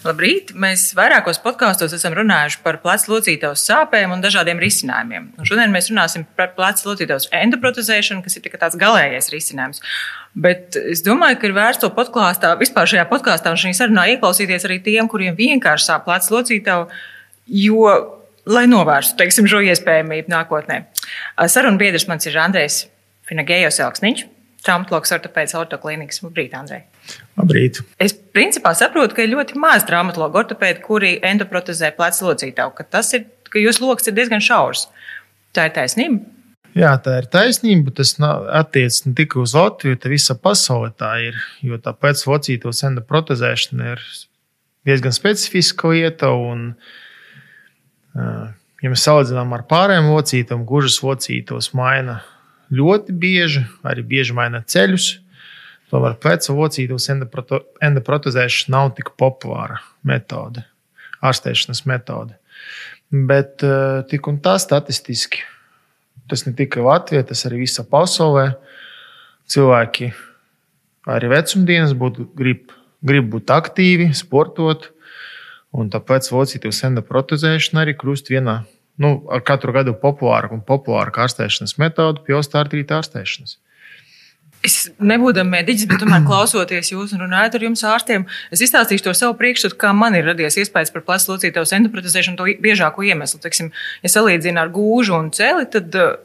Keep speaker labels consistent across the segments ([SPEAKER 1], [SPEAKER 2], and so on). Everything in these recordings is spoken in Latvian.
[SPEAKER 1] Labrīt! Mēs vairākos podkāstos esam runājuši par plecu locītavas sāpēm un dažādiem risinājumiem. Un šodien mēs runāsim par plecu locītavas endoprotezēšanu, kas ir tāds galīgais risinājums. Bet es domāju, ka ir vērts to podkāstā, vispār šajā podkāstā un šajā sarunā ieklausīties arī tiem, kuriem vienkārši sāp plecu locītava, jo, lai novērstu teiksim, šo iespējamību nākotnē. Sarunu biedrs man ir Andrejs Finagējos Elksniņš, traumatologs ortopēds ortoklīnikas. Labrīt, Andrej!
[SPEAKER 2] Labrīt.
[SPEAKER 1] Es principā saprotu, ka ir ļoti maz traumatologu ortopēdu, kuri endoprotezē plecu locītavu, ka tas ir, ka jūsu lokus ir diezgan šaurs. Tā ir taisnība.
[SPEAKER 2] Jā, tā ir taisnība. Tas attiecas ne tikai uz Latviju, bet visā pasaulē tā ir. Jo tā pēc locītos endoprotezēšana ir diezgan specifiska lieta. Un, ja mēs salīdzinām ar pārējiem locītām, gužas locītos maina ļoti bieži, arī bieži maina ceļus. Tomēr plecu locītos endoprotezēšana nav tik populāra metode, ārstēšanas metode. Bet eh, tik un tā statistiski, tas ne tikai Latvijā, tas arī visā pasaulē. Cilvēki arī vecumdienas būtu, grib, grib būt aktīvi, sportot, un tāpēc locītos endoprotezēšana arī kļūst viena nu, ar katru gadu populārāka un populārāka ārstēšanas metode pie osteoartrīta ārstēšanas.
[SPEAKER 1] Es nebūtu mediķis, bet tomēr klausoties jūs un runājot ar jums ārstiem, es izstāstīšu to savu priekšstatu, kā man ir radies iespējas par plecu locītavu endoprotezēšanu, to biežāko iemeslu. Teiksim, ja salīdzinu ar gūžu un celi, tad uh,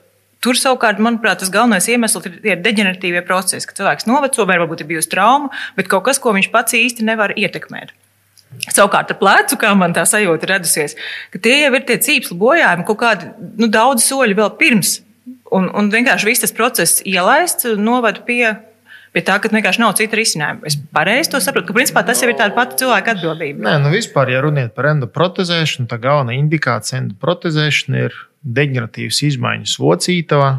[SPEAKER 1] tur savukārt, manuprāt, tas galvenais iemesls ir tie deģeneratīvie procesi, ka cilvēks noveco, vai varbūt ir bijusi trauma, bet kaut kas, ko viņš pats īsti nevar ietekmēt. Savukārt ar plecu, kā man tā sajūta radusies, ka tie jau ir tie cīpslu bojājumi kaut kādi nu, daudz soļi vēl pirms Un, un vienkārši viss tas process ielaists novada pie, pie tā, ka vienkārši nav cita risinājuma. Es pareizi to saprotu, ka principā tas jau ir tāda pati cilvēka atbildība.
[SPEAKER 2] Nē, nu vispār, ja runiet par endoprotezēšanu, tā galvenā indikācija endoprotezēšana ir deģeneratīvas izmaiņas vocītavā,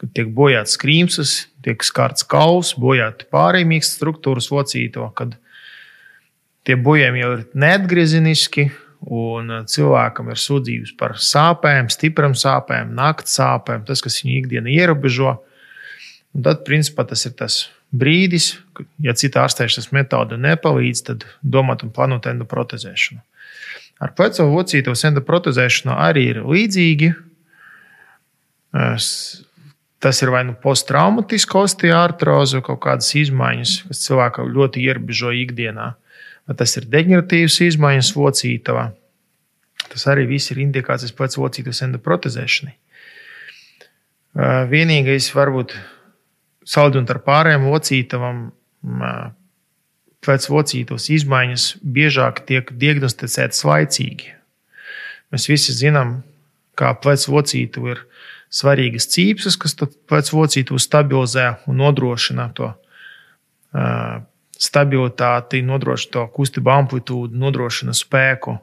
[SPEAKER 2] kad tiek bojāts skrīmsas, tiek skarts kauls, bojāti pārējie mīkstas struktūras vocītavā, kad tie bojājumi jau ir neatgriezeniski Un uh, cilvēkam ir sūdzības par sāpēm, stipram sāpēm, naktas sāpēm, tas, kas viņu ikdienu ierobežo. Un tad, principā, tas ir tas brīdis, kad, ja cita ārstēšanas metode nepalīdz, tad domāt un plānot endoprotezēšanu. Ar pleco vocītos endoprotezēšanu arī ir līdzīgi. Tas ir vai nu posttraumatiska osteoartroze, kaut kādas izmaiņas, kas cilvēkam ļoti ierobežo ikdienā vai tas ir deģeneratīvs izmaiņas locītavā. Tas arī viss ir indikācijas pēc locītas endoprotezēšanai. Vienīgais, varbūt salīdzinot ar pārējām locītavām, pēc locītos izmaiņas biežāk tiek diagnosticētas laicīgi. Mēs visi zinām, kā plecu locītu ir svarīgas cīpsas, kas plecu locītu stabilizē un nodrošina to stabilitāti, nodrošina to kustību amplitūdu, nodrošina spēku.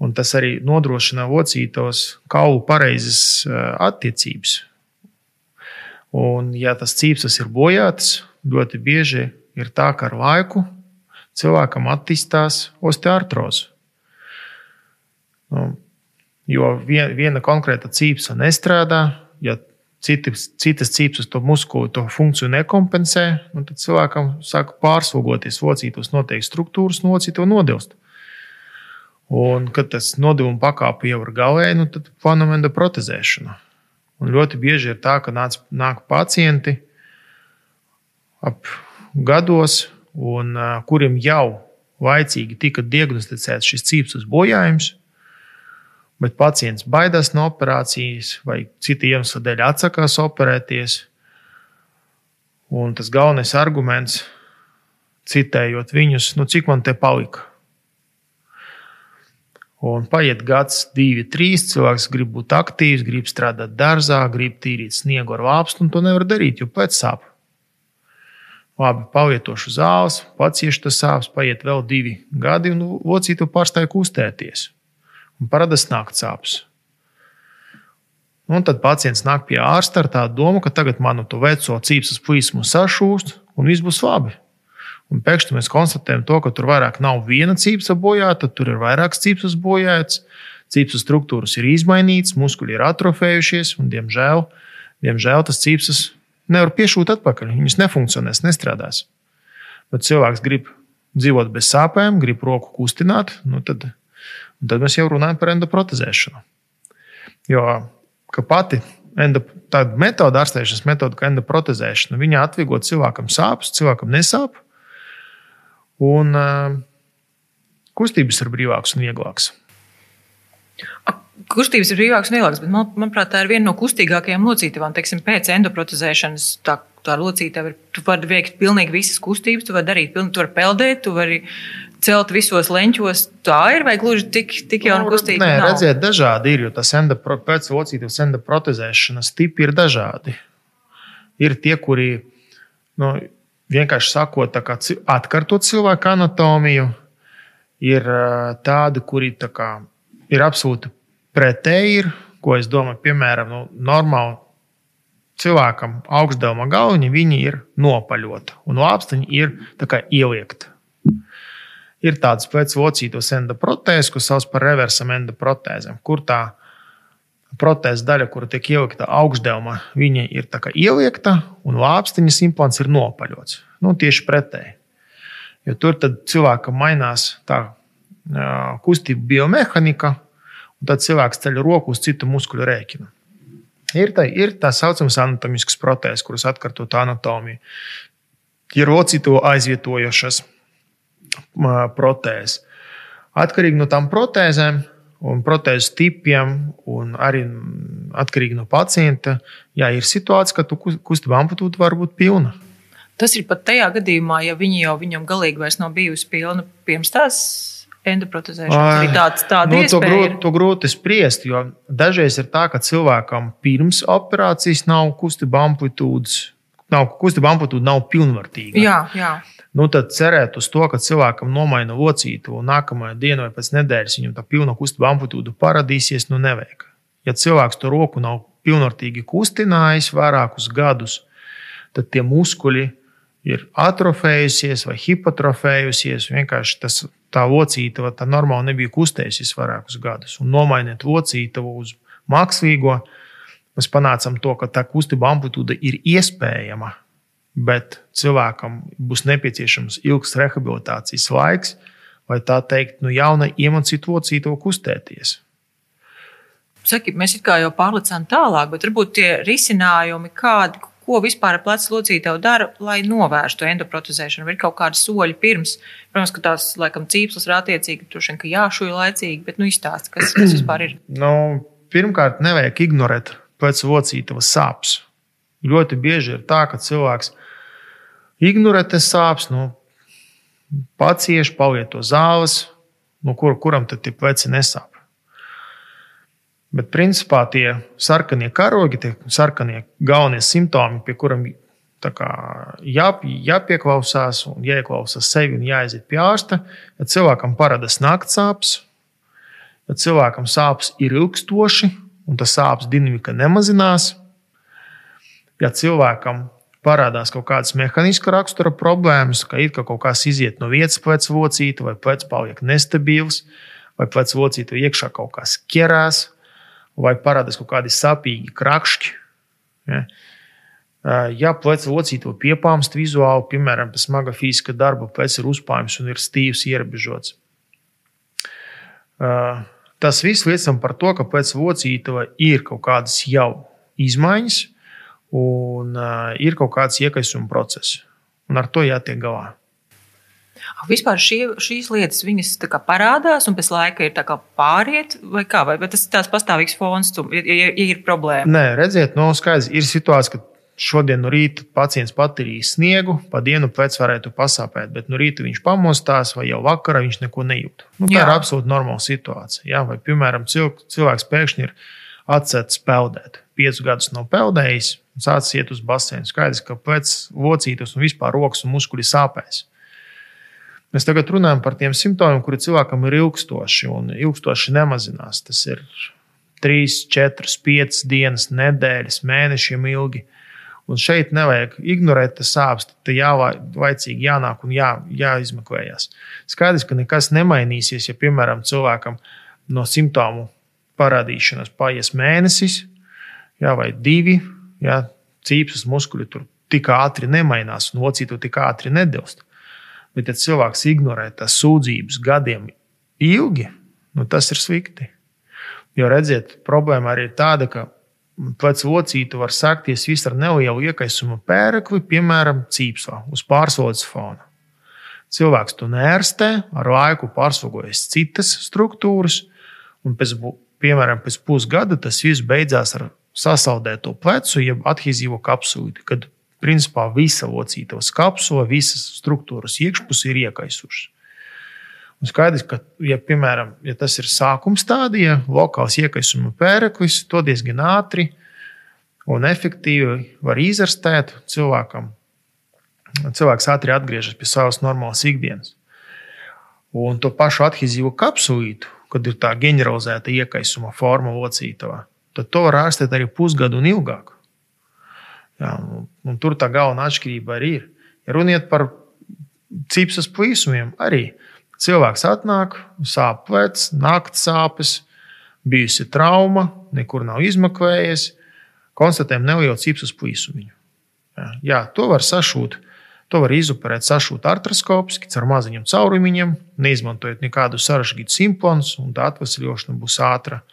[SPEAKER 2] Un tas arī nodrošina locītos kaulu pareizes eh, attiecības. Un, ja tas cīpsas ir bojāts, ļoti bieži ir tā, ka ar laiku cilvēkam attīstās osteoartroze. Nu, jo viena konkrēta cīpsa nestrādā, ja citas, citas cīpsas to muskuli, to funkciju nekompensē, tad cilvēkam sāk pārslogoties locītos noteikti struktūras, nocīto nodilst. Un, kad tas nodevuma pakāpe jau ir galēji, nu, tad fenomena protezēšana. Un ļoti bieži ir tā, ka nāc, nāk pacienti ap gados, un, kuriem jau laicīgi tika diagnosticēts šis cīpsas bojājums, bet pacients baidās no operācijas vai citu iemeslu dēļ atsakās operēties. Un tas galvenais arguments, citējot viņus, nu cik man te palika. Un paiet gads, divi, trīs. Cilvēks grib būt aktīvs, grib strādāt dārzā, grib tīrīt sniegu ar lāpstu, un to nevar darīt, jo pēc sāp. Labi, pavietošu zāles, pats iešu tas sāpes, paiet vēl divi gadi, un locītu pārstāja kustēties un parādās nākt sāpes. Un tad pacients nāk pie ārsta ar tādu domu, ka tagad manu to veco cīpsas plīsmu sašūst un viss būs labi. Un pēkšņi mēs konstatējam, to, ka tur vairāk nav viena cīpsa bojāta, tur ir vairākas cīpsas bojātas, cīpsas struktūras ir izmainītas, muskuļi ir atrofējušies, un, diemžēl, diemžēl tas cīpsas nevar piešūt atpakaļ. Viņas nefunkcionēs, nestrādās. Bet cilvēks grib dzīvot bez sāpēm, grib roku kustināt, nu tad, tad mēs jau runājam par endoprotezēšanu. Jo pati endo, tāda metode, ārstēšanas metode, kā endoprotezēšana, viņa atvieglo cilvēkam sāpes, cilvēkam nesāp. Un uh, kustības ir brīvākas un vieglākas.
[SPEAKER 1] Kustības ir brīvākas un vieglākas, bet man, manuprāt, tā ir viena no kustīgākajām locītavām. Teiksim, pēc endoprotezēšanas tā, tā locītava ir. Tu vari veikt pilnīgi visas kustības, tu vari darīt, pilnīgi, tu vari peldēt, tu vari celt visos leņķos. Tā ir vai gluži tik, tik jau
[SPEAKER 2] nu,
[SPEAKER 1] kustīga?
[SPEAKER 2] Nē, nav? redziet, dažādi ir, jo tas endopro, pēc locītavas endoprotezēšanas tipi ir dažādi. Ir tie, kuri, nu, vienkārši sakot, atkārtot cilvēku anatomiju, ir tādi, kuri tā kā, ir absolūti pretēji, ir, ko es domāju, piemēram, nu, normāli cilvēkam augstdevuma galviņa, viņi ir nopaļota, un lāpstiņi ir ieliekti. Ir tādas pēcvocītos endoprotēzes, ko sauc par reversam endoprotēzēm, kur tā protēzes daļa, kur tiek ielikta augstdevuma, viņa ir ieliekta, un lāpstiņas implants ir nopaļots. Nu, tieši pretēji. Jo tur cilvēkam mainās tā kustība biomehanika, un tad cilvēks ceļ roku uz citu muskuļu rēķinu. Ir tā, ir tā saucamās anatomiskas protēzes, kuras atkārtot anatomiju. Ir locīto aizvietojošas protēzes. Atkarīgi no tām protēzēm un protēzes tipiem, un arī atkarīgi no pacienta, jā, ir situācija, ka kustība amplitūda var būt pilna.
[SPEAKER 1] Tas ir pat tajā gadījumā, ja viņi jau viņam galīgi vairs nav bijusi pilna pirms tās endoprotezēšanas. Arī tāds, tāda
[SPEAKER 2] nu, to, grūti, to grūti spriest, jo dažreiz ir tā, ka cilvēkam pirms operācijas nav kustība amplitūdas, nav kustība amplitūda nav pilnvērtīga.
[SPEAKER 1] Jā, jā
[SPEAKER 2] nu, tad cerēt uz to, ka cilvēkam nomaina locītu un nākamajā dienā vai pēc nedēļas viņam tā pilna kustība amplitūda parādīsies, nu nevajag. Ja cilvēks to roku nav pilnvērtīgi kustinājis vairākus gadus, tad tie muskuļi ir atrofējusies vai hipotrofējusies. Vienkārši tas, tā locītava tā normāli nebija kustējusies vairākus gadus. Un nomainiet locītavu uz mākslīgo, mēs panācām to, ka tā kustība amplitūda ir iespējama bet cilvēkam būs nepieciešams ilgs rehabilitācijas laiks, vai tā teikt, nu, jauna iemācīt locīto kustēties.
[SPEAKER 1] Saki, mēs jau pārlicām tālāk, bet varbūt tie risinājumi, kādi, ko vispār plecu locītavu dara, lai novērstu endoprotezēšanu, vai ir kaut kādi soļi pirms. Protams, ka tās laikam cīpslas ir attiecīgi, droši vien, ka jāšuja laicīgi, bet nu izstāst, kas, kas vispār ir.
[SPEAKER 2] Nu, pirmkārt, nevajag ignorēt plecu locītavas sāpes. Ļoti bieži ir tā, ka cilvēks ignorēt sāpes, nu, pacieš, pavieto zāles, no kur, kuram tad tie pleci nesāp. Bet principā tie sarkanie karogi, tie sarkanie galvenie simptomi, pie kuriem jā, jāpieklausās un jāieklausās sevi un jāaiziet pie ārsta, ja cilvēkam parādās nakts sāpes, ja cilvēkam sāpes ir ilgstoši un tas sāpes dinamika nemazinās, ja cilvēkam parādās kaut kādas mehāniska rakstura problēmas, ka ir ka kaut kas iziet no vietas pēc vocīta, vai pēc paliek nestabils, vai pēc vocīta iekšā kaut kas ķerās, vai parādās kaut kādi sapīgi krakšķi. Ja? Ja plecs locīto piepāmst vizuāli, piemēram, pēc smaga fiziska darba, plecs ir uzpājums un ir stīvs, ierobežots. Tas viss liecina par to, ka pēc locītava ir kaut kādas jau izmaiņas, un uh, ir kaut kāds iekaisuma process. Un ar to jātiek galā.
[SPEAKER 1] Vispār šie, šīs lietas viņas parādās, un pēc laika ir pāriet, vai kā? Vai, vai tas ir tāds pastāvīgs fons, ja, ja, ja ir problēma?
[SPEAKER 2] Nē, redziet, no skaidrs ir situācija, ka šodien no rīta pacients patīrīs sniegu, pa dienu pēc varētu pasāpēt, bet no rīta viņš pamostās, vai jau vakarā viņš neko nejūt. Nu, tā Jā. ir absolūti normāla situācija. Jā? Vai, piemēram, cilvēks pēkšņi ir atcēlis peldēt, piecus gadus nav peldējis, sācis iet uz basēnu. Skaidrs, ka pēc locītas un vispār rokas un muskuļi sāpēs. Mēs tagad runājam par tiem simptomiem, kuri cilvēkam ir ilgstoši un ilgstoši nemazinās. Tas ir 3, 4, 5 dienas, nedēļas, mēnešiem ilgi. Un šeit nevajag ignorēt tas sāpes, tad jālaicīgi jānāk un jā, jāizmeklējas. Skaidrs, ka nekas nemainīsies, ja, piemēram, cilvēkam no simptomu parādīšanās paies mēnesis, jā, vai divi, Ja, cīpsas muskuļi tur tik ātri nemainās, un locītu tik ātri nedilst. Bet, ja cilvēks ignorē tās sūdzības gadiem ilgi, nu, tas ir slikti. Jo redziet, problēma arī ir tāda, ka pēc locīta var sākties viss ar nelielu iekaisumu pērekli, piemēram, cīpsā, uz pārslodzes fona. Cilvēks to nērstē, ar laiku pārslogojas citas struktūras, un pēc, piemēram, pēc pusgada tas viss beidzās ar sasaldēto plecu, jeb adhīzīvo kapsuli, kad principā visa locītavas kapsula, visas struktūras iekšpusē ir iekaisušas. Un skaidrs, ka, ja, piemēram, ja tas ir sākuma stadija, lokāls iekaisuma pēreklis, to diezgan ātri un efektīvi var izārstēt cilvēkam. Cilvēks ātri atgriežas pie savas normālas ikdienas. Un to pašu adhīzīvu kapsulītu, kad ir tā ģeneralizēta iekaisuma forma locītavā, tad to var ārstēt arī pusgadu un ilgāk. Jā, un, un tur tā galvenā atšķirība arī ir. Ja runiet par cipsas plīsumiem, arī cilvēks atnāk, sāp plecs, naktas sāpes, bijusi trauma, nekur nav izmeklējies, konstatējam nelielu cipsas plīsumiņu. Jā, to var sašūt. To var izoperēt, sašūt artroskopiski, ar maziņiem caurumiņiem, neizmantojot nekādu sarežģītu simplons, un tā atvesļošana būs ātra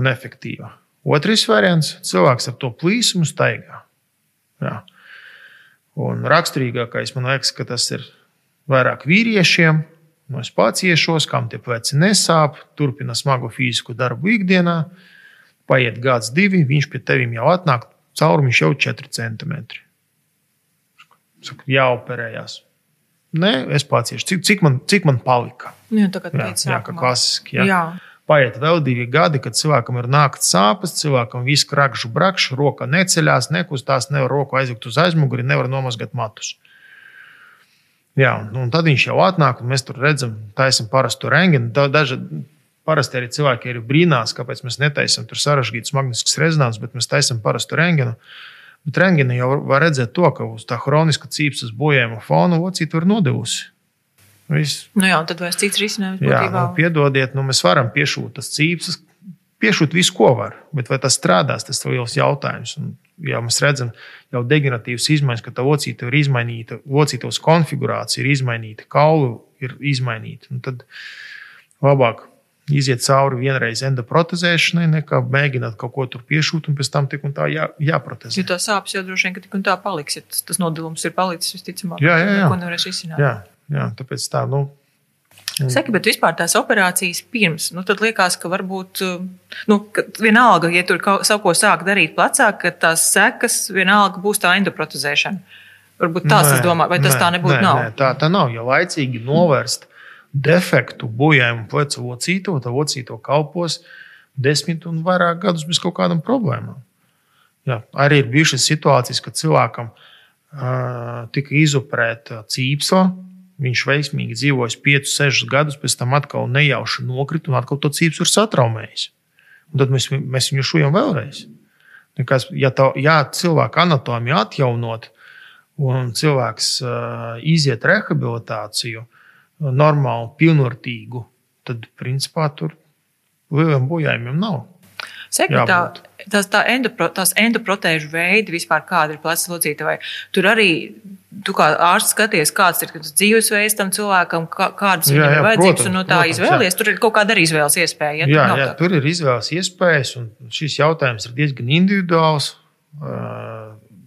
[SPEAKER 2] un efektīva. Otrais variants - cilvēks ar to plīsumu staigā. Jā. Un raksturīgākais man liekas, ka tas ir vairāk vīriešiem. No es pats iešos, kam tie pleci nesāp, turpina smagu fizisku darbu ikdienā. Paiet gads, divi, viņš pie tevis jau atnāk, caurumiņš jau 4 centimetri. Saka, jāoperējās. Nē, es pats iešu. Cik, cik, man, cik man palika?
[SPEAKER 1] Nu, jā, jā,
[SPEAKER 2] kā klasiski. Jā. Jā. Paiet vēl divi gadi, kad cilvēkam ir nākts sāpes, cilvēkam viss krakšķi, brakšķi, roka neceļās, nekustās, nevar roku aizvikt uz aizmuguri, nevar nomazgāt matus. Jā, un tad viņš jau atnāk, un mēs tur redzam, taisam parastu rengeni. Daži parasti arī cilvēki ir brīnās, kāpēc mēs netaisām tur sarežģītas magnetiskas rezonances, bet mēs taisām parastu rengenu. Bet rengeni jau var redzēt to, ka uz tā chroniska cīpstas bojājuma fona locīta ir nodevusi.
[SPEAKER 1] Viss. Nu jā, tad vairs cits risinājums.
[SPEAKER 2] Jā, nu, piedodiet, nu, mēs varam piešūt tas cīpsas, piešūt visu, ko var, bet vai tas strādās, tas ir liels jautājums. Un, ja mēs redzam jau degeneratīvas izmaiņas, ka tā locīta ir izmainīta, locītavas konfigurācija ir izmainīta, kaulu ir izmainīta, tad labāk iziet cauri vienreiz endoprotezēšanai, nekā mēģināt kaut ko tur piešūt un pēc tam tik un tā jā, jāprotezē.
[SPEAKER 1] Jo tā sāpes jau droši vien, ka tik un tā paliks, ja tas, tas nodalums ir palicis visticamāk.
[SPEAKER 2] Jā, jā, jā.
[SPEAKER 1] Neko nevarēs izsināt.
[SPEAKER 2] Jā. Jā, tāpēc tā, nu,
[SPEAKER 1] Saki, bet vispār tās operācijas pirms, nu, tad liekas, ka varbūt, nu, ka vienalga, ja tur kaut ko sāk darīt plecā, ka tās sekas vienalga būs tā endoprotezēšana. Varbūt tās, nē, es domāju, vai tas nē, tā nebūtu.
[SPEAKER 2] Nē, nav? Nē, tā, tā nav. Ja laicīgi novērst defektu, bojājumu plecu locīto, tad locīto kalpos desmit un vairāk gadus bez kaut kādām problēmām. Jā, arī ir bijušas situācijas, kad cilvēkam uh, tika izoperēta cīpsla Viņš veiksmīgi dzīvojis 5, 6 gadus, pēc tam atkal nejauši nokrita un atkal to cīpsu ir satraumējis. Un tad mēs, mēs viņu šujam vēlreiz. Nekas, ja, tā, ja cilvēka anatomija atjaunot, un cilvēks uh, iziet rehabilitāciju, normālu, pilnvērtīgu, tad principā tur lieliem bojājumiem nav.
[SPEAKER 1] Seki, tā, tās, tā endopro, tās endoprotēžu veidi vispār kāda ir pleca locītavai. Tur arī tu kā ārsts skaties, kāds ir dzīvesveids tam cilvēkam, kā, kādas jā, viņam ir vajadzības, un no tā protams, izvēlies. Jā. Tur ir kaut kāda arī izvēles iespēja.
[SPEAKER 2] Ja, jā, jā tā. tur ir izvēles iespējas, un šis jautājums ir diezgan individuāls.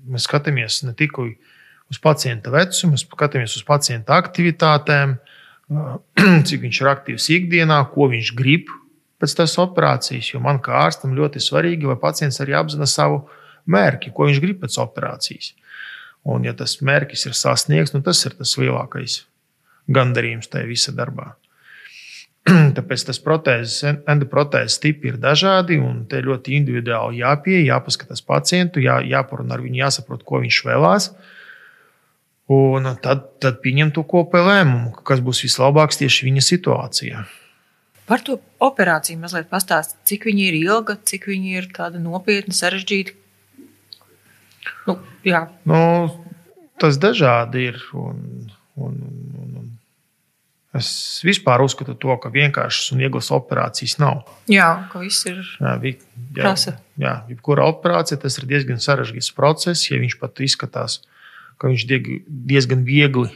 [SPEAKER 2] Mēs skatāmies ne tikai uz pacienta vecumu, mēs skatāmies uz pacienta aktivitātēm, cik viņš ir aktīvs ikdienā, ko viņš grib pēc tās operācijas. Jo man kā ārstam ļoti svarīgi, lai pacients arī apzinātu savu mērķi, ko viņš grib pēc operācijas. Un, ja tas mērķis ir sasniegts, nu, tas ir tas lielākais gandarījums tajā visā darbā. Tāpēc tas protēzes, endoprotēzes tipi ir dažādi, un te ļoti individuāli jāpieeja, jāpaskatās pacientu, jā, jāparunā ar viņu, jāsaprot, ko viņš vēlās. Un tad, tad pieņemt to kopēju lēmumu, kas būs vislabākais tieši viņa situācijā.
[SPEAKER 1] Par to operāciju mazliet pastāstīt, cik viņa ir ilga, cik viņa ir tāda nopietna, sarežģīta. Nu, jā.
[SPEAKER 2] nu, tas dažādi ir. Un, un, un, un. Es vispār uzskatu to, ka vienkāršas un vieglas operācijas nav.
[SPEAKER 1] Jā, ka viss ir prasa.
[SPEAKER 2] Jā, jebkura operācija tas ir diezgan sarežģīts process. Ja viņš pat izskatās, ka viņš diezgan viegli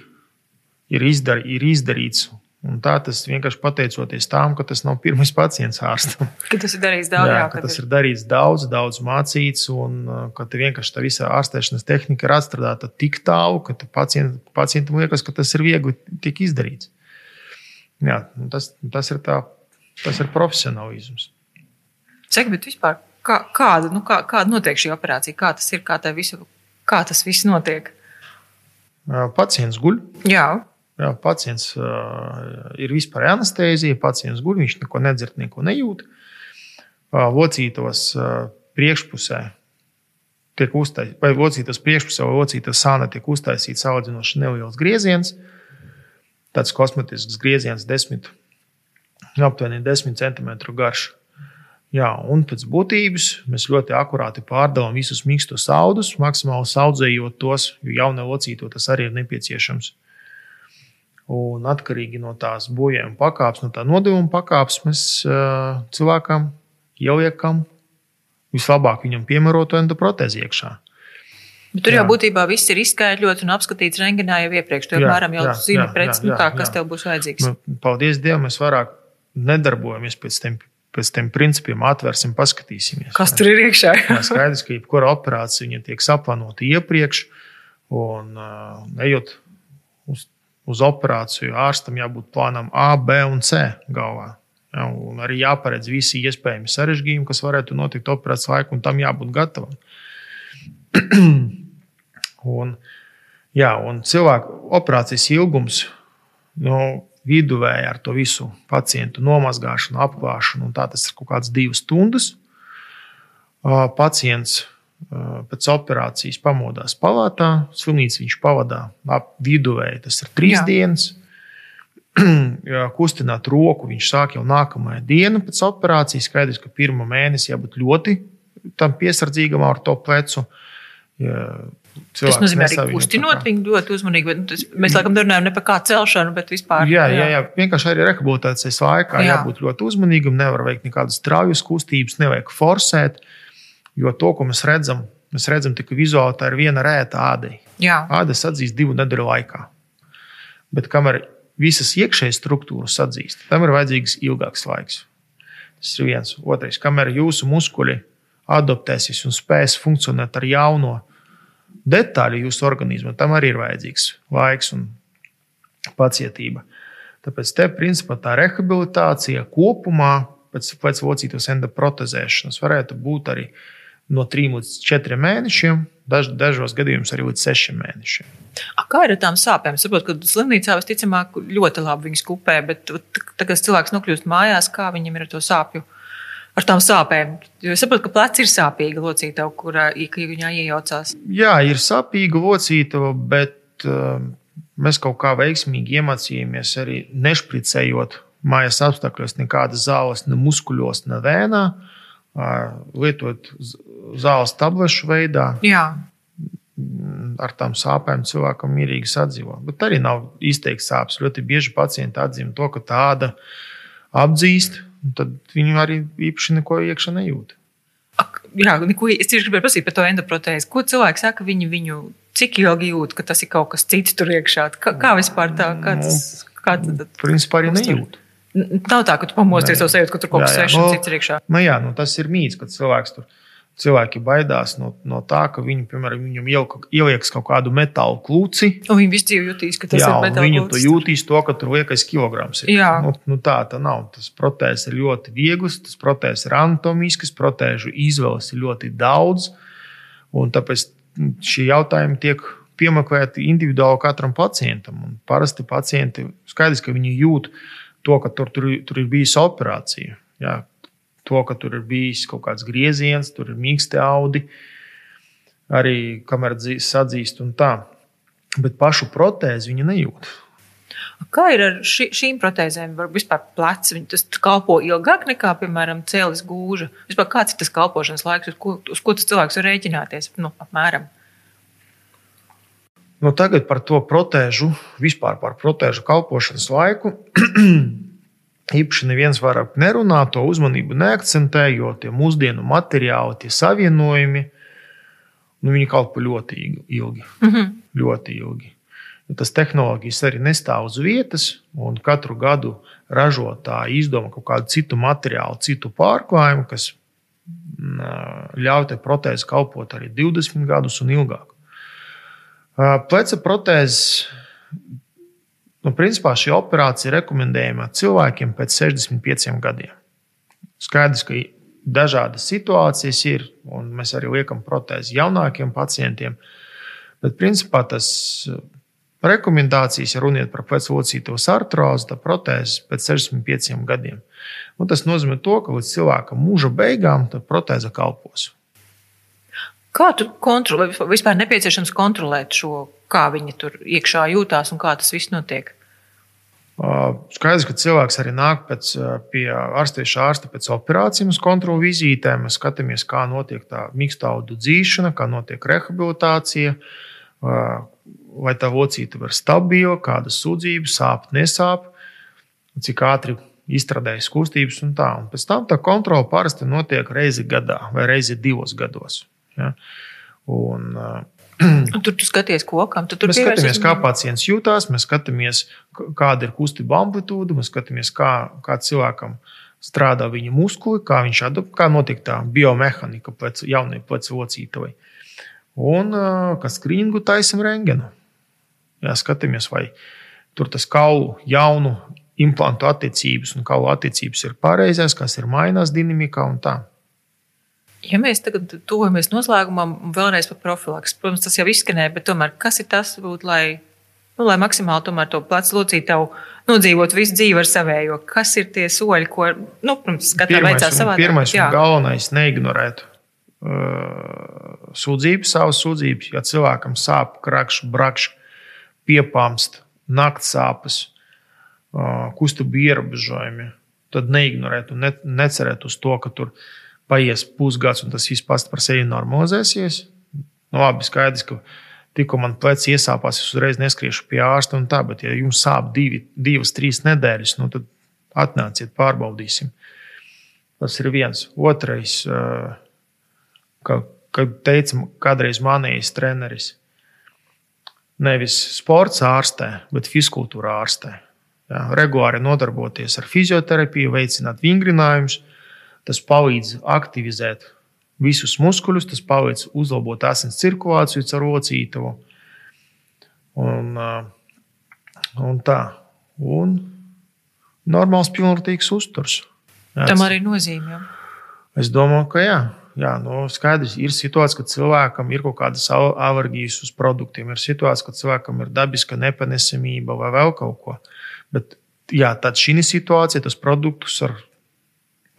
[SPEAKER 2] ir, izdar, ir izdarīts. Un tā tas vienkārši pateicoties tam, ka tas nav pirmais pacients ārstam.
[SPEAKER 1] Ka tas ir darīts daudz,
[SPEAKER 2] jā,
[SPEAKER 1] jā,
[SPEAKER 2] ka tas ir darīts daudz, daudz mācīts, un uh, ka vienkārši tā visa ārstēšanas tehnika ir atstrādāta tik tālu, ka pacient, pacientam liekas, ka tas ir viegli tik izdarīts. Jā, tas, tas, ir tā, tas ir profesionālisms.
[SPEAKER 1] Saka, bet vispār, kā, kāda, nu, kā, kāda notiek šī operācija? Kā tas ir, kā, visu, kā tas viss notiek?
[SPEAKER 2] Pacients guļ.
[SPEAKER 1] Jā.
[SPEAKER 2] Jā, pacients uh, ir vispār anestezija, pacients guļ, viņš neko nedzird, neko nejūt. Uh, locītos uh, priekšpusē tiek uztaisīts, vai locītas priekšpusē, vai locītas sāna tiek uztaisīts audzinošs neliels grieziens. Tāds kosmetisks grieziens, 10, aptuveni 10 cm garš. Jā, un pēc būtības mēs ļoti akurāti pārdalām visus mīkstus audus, maksimāli saudzējot tos, jo jaunai locīto tas arī ir nepieciešams. Un atkarīgi no tās bojājuma pakāpes, no tā nodevuma pakāpes, mēs uh, cilvēkam ieliekam vislabāk viņam piemērotu endoprotēzi iekšā.
[SPEAKER 1] Bet tur jā. jau būtībā viss ir izskaidrots un apskatīts rengenā jau iepriekš. Tu apmēram jau jā, zini, jā, pēc, jā, nu, kā, kas jā. tev būs vajadzīgs.
[SPEAKER 2] Nu, paldies Dievam, mēs vairāk nedarbojamies pēc tiem, pēc tiem principiem, atvērsim, paskatīsimies.
[SPEAKER 1] Kas tur ir iekšā?
[SPEAKER 2] jā, skaidrs, ka jebkura operācija tiek saplānota iepriekš, un uh, ejot uz uz operāciju ārstam jābūt plānam A, B un C galvā. Ja, un arī jāparedz visi iespējami sarežģījumi, kas varētu notikt operācijas laikā, un tam jābūt gatavam. un, jā, un cilvēku operācijas ilgums no nu, viduvēji ar to visu pacientu nomazgāšanu, apglāšanu, tā tas ir kaut kāds divas stundas. Pacients pēc operācijas pamodās palātā. Slimnīcu viņš pavadā ap viduvēji, tas ir trīs Jā. dienas. Kustināt roku viņš sāk jau nākamajā dienā pēc operācijas. Skaidrs, ka pirmā mēnesī jābūt ļoti piesardzīgam ar to plecu.
[SPEAKER 1] Ja Tas nozīmē arī kustinot viņu ļoti uzmanīgi. Bet, nu, tas, mēs laikam runājam ne par kā celšanu, bet vispār.
[SPEAKER 2] Jā, jā, jā. vienkārši arī rehabilitācijas laikā jā. jābūt ļoti uzmanīgam. Nevar veikt nekādas straujas kustības, nevajag forsēt. Uh, Jo to, ko mēs redzam, mēs redzam tikai vizuāli, tā ir viena rēta ādai. Āda sadzīst divu nedēļu laikā. Bet kamēr visas iekšējas struktūras sadzīst, tam ir vajadzīgs ilgāks laiks. Tas ir viens. Otrais, kamēr jūsu muskuļi adaptēsies un spēs funkcionēt ar jauno detaļu jūsu organismam, tam arī ir vajadzīgs laiks un pacietība. Tāpēc te principā tā rehabilitācija kopumā pēc, pēc locītos endoprotezēšanas varētu būt arī no 3 līdz 4 mēnešiem, daž, dažos gadījumos arī līdz 6 mēnešiem.
[SPEAKER 1] A, kā ir ar tām sāpēm? Es saprotu, ka slimnīcā visticamāk ļoti labi viņas kupē, bet tagad, kad cilvēks nokļūst mājās, kā viņam ir ar to sāpju? Ar tām sāpēm. Jo es saprotu, ka plecs ir sāpīga locīta, kurā viņā iejaucās.
[SPEAKER 2] Jā, ir sāpīga locīta, bet uh, mēs kaut kā veiksmīgi iemācījāmies arī nešpricējot mājas apstākļos nekādas zāles, ne muskuļos, ne vēnā lietot zāles tablešu veidā.
[SPEAKER 1] Jā.
[SPEAKER 2] Ar tām sāpēm cilvēkam mierīgi sadzīvo. Bet arī nav izteikts sāpes. Ļoti bieži pacienti atzīst to, ka tāda apdzīst, tad viņi arī īpaši neko iekšā nejūt.
[SPEAKER 1] Ak, jā, neko, es tieši gribēju prasīt par to endoprotēzi. Ko cilvēki saka, viņi viņu cik ilgi jūt, ka tas ir kaut kas cits tur iekšā? Kā, kā vispār tā? Kā tas, kā tad,
[SPEAKER 2] Principā arī nejūt.
[SPEAKER 1] Nav tā, ka tu pamosties jau sajūti, ka tur kaut kas svešs cits ir iekšā.
[SPEAKER 2] Nu, jā, nu, tas ir mīts, ka cilvēks tur. Cilvēki baidās no, no tā, ka viņi, piemēram, viņam ieliks kaut kādu metālu klūci.
[SPEAKER 1] Un viņi visi jutīs, ka tas jā, ir metāls.
[SPEAKER 2] Viņi to jutīs, to, ka tur liekas kilograms. Ir. Jā. Nu, nu, tā tā nav. Tas protēzs ir ļoti viegls, tas protēzs ir anatomisks, protēžu izvēles ir ļoti daudz. Un tāpēc šie jautājumi tiek piemeklēti individuāli katram pacientam. Un parasti pacienti skaidrs, ka viņi jūt to, ka tur, tur, tur ir bijusi operācija. Jā, to, ka tur ir bijis kaut kāds grieziens, tur ir mīksti audi, arī kamēr sadzīst un tā. Bet pašu protēzi viņa nejūt.
[SPEAKER 1] Kā ir ar ši, šīm protēzēm? Varbūt vispār plecs, tas kalpo ilgāk nekā, piemēram, cēlis gūža. Vispār kāds ir tas kalpošanas laiks, uz ko, uz ko tas cilvēks var rēķināties? Nu, apmēram.
[SPEAKER 2] Nu, tagad par to protēžu, vispār par protēžu kalpošanas laiku. Īpaši neviens vairāk nerunā, to uzmanību neakcentē, jo tie mūsdienu materiāli, tie savienojumi, nu, viņi kalpo ļoti ilgi. Mm -hmm. Ļoti ilgi. tas tehnoloģijas arī nestāv uz vietas, un katru gadu ražotāji izdomā kaut kādu citu materiālu, citu pārklājumu, kas mm, ļauj tai protēzi kalpot arī 20 gadus un ilgāk. Pleca protēzes, nu, principā šī operācija ir rekomendējama cilvēkiem pēc 65 gadiem. Skaidrs, ka dažādas situācijas ir, un mēs arī liekam protēzi jaunākiem pacientiem, bet principā tas rekomendācijas, ja runiet par pleclocītos artrozi, tad protēzes pēc 65 gadiem. Un tas nozīmē to, ka līdz cilvēka mūža beigām protēze kalpos.
[SPEAKER 1] Kā tu kontrolē, vispār nepieciešams kontrolēt šo, kā viņi tur iekšā jūtās un kā tas viss notiek?
[SPEAKER 2] Skaidrs, ka cilvēks arī nāk pēc, pie ārstieša ārsta pēc operācijām, uz kontrolu vizītēm. Mēs skatāmies, kā notiek tā mīkstaudu dzīšana, kā notiek rehabilitācija, vai tā locīta ir stabila, kādas sūdzības, sāp, nesāp, cik ātri izstrādājas kustības un tā. Un pēc tam tā kontrole parasti notiek reizi gadā vai reizi divos gados. Ja? Un
[SPEAKER 1] tur tu skaties, ko kam tu tur
[SPEAKER 2] mēs skatāmies, kā pacients jūtas, mēs skatāmies, kāda ir kustība amplitūda, mēs skatāmies, kā, kā cilvēkam strādā viņa muskuļi, kā viņš adaptē, kā notiek tā biomehanika pēc jaunai plecu locītavai. Un kā skrīningu taisam rengenu. Jā, skatāmies, vai tur tas kaulu jaunu implantu attiecības un kaulu attiecības ir pareizās, kas ir mainās dinamikā un tā.
[SPEAKER 1] Ja mēs tagad tuvojamies noslēgumam, vēlreiz par profilaks, protams, tas jau izskanēja, bet tomēr kas ir tas, būt, lai, nu, lai maksimāli tomēr to plecu locītavu nodzīvot visu dzīvi ar savējo? Kas ir tie soļi, ko, nu, protams, katram vajadzētu savādāk?
[SPEAKER 2] Pirmais un galvenais - neignorēt uh, sūdzības, savas sūdzības. Ja cilvēkam sāp, krakš, brakš, piepāmst, nakts sāpes, uh, kustību ierobežojumi, tad neignorēt un ne, necerēt uz to, ka tur ir paies pusgads, un tas viss pats par sevi normalizēsies. Nu, labi, skaidrs, ka tikko man pleci iesāpās, es uzreiz neskriešu pie ārsta un tā, bet ja jums sāp divi, divas, trīs nedēļas, nu, tad atnāciet, pārbaudīsim. Tas ir viens. Otrais, ka, kad teica kādreiz manējis treneris, nevis sports ārstē, bet fiziskultūra ārstē. Jā, regulāri nodarboties ar fizioterapiju, veicināt vingrinājumus, Tas palīdz aktivizēt visus muskuļus, tas palīdz uzlabot asins cirkulāciju caur locītavu. Un, un tā. Un normāls, pilnvērtīgs uzturs.
[SPEAKER 1] Jā, Tam arī nozīmē.
[SPEAKER 2] Es domāju, ka jā. Jā, nu, skaidrs, ir situācija, kad cilvēkam ir kaut kādas alerģijas uz produktiem, ir situācija, kad cilvēkam ir dabiska nepanesamība vai vēl kaut ko. Bet jā, tad šī situācija, tas produktus ar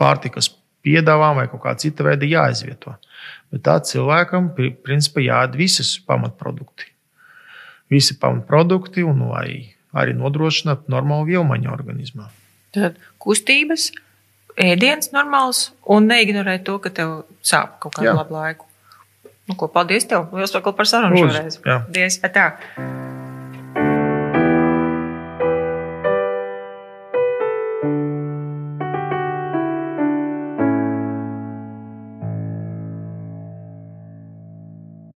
[SPEAKER 2] pārtikas piedāvām vai kaut kā cita veida jāizvieto. Bet tā cilvēkam principā jāēd visas pamatprodukti. Visi pamatprodukti un lai arī nodrošinātu normālu vielmaņu organismā.
[SPEAKER 1] Tad kustības, ēdiens normāls un neignorē to, ka tev sāp kaut kādu labu laiku. Nu, ko, paldies tev! Lielas paldies par sarunu šoreiz! Paldies!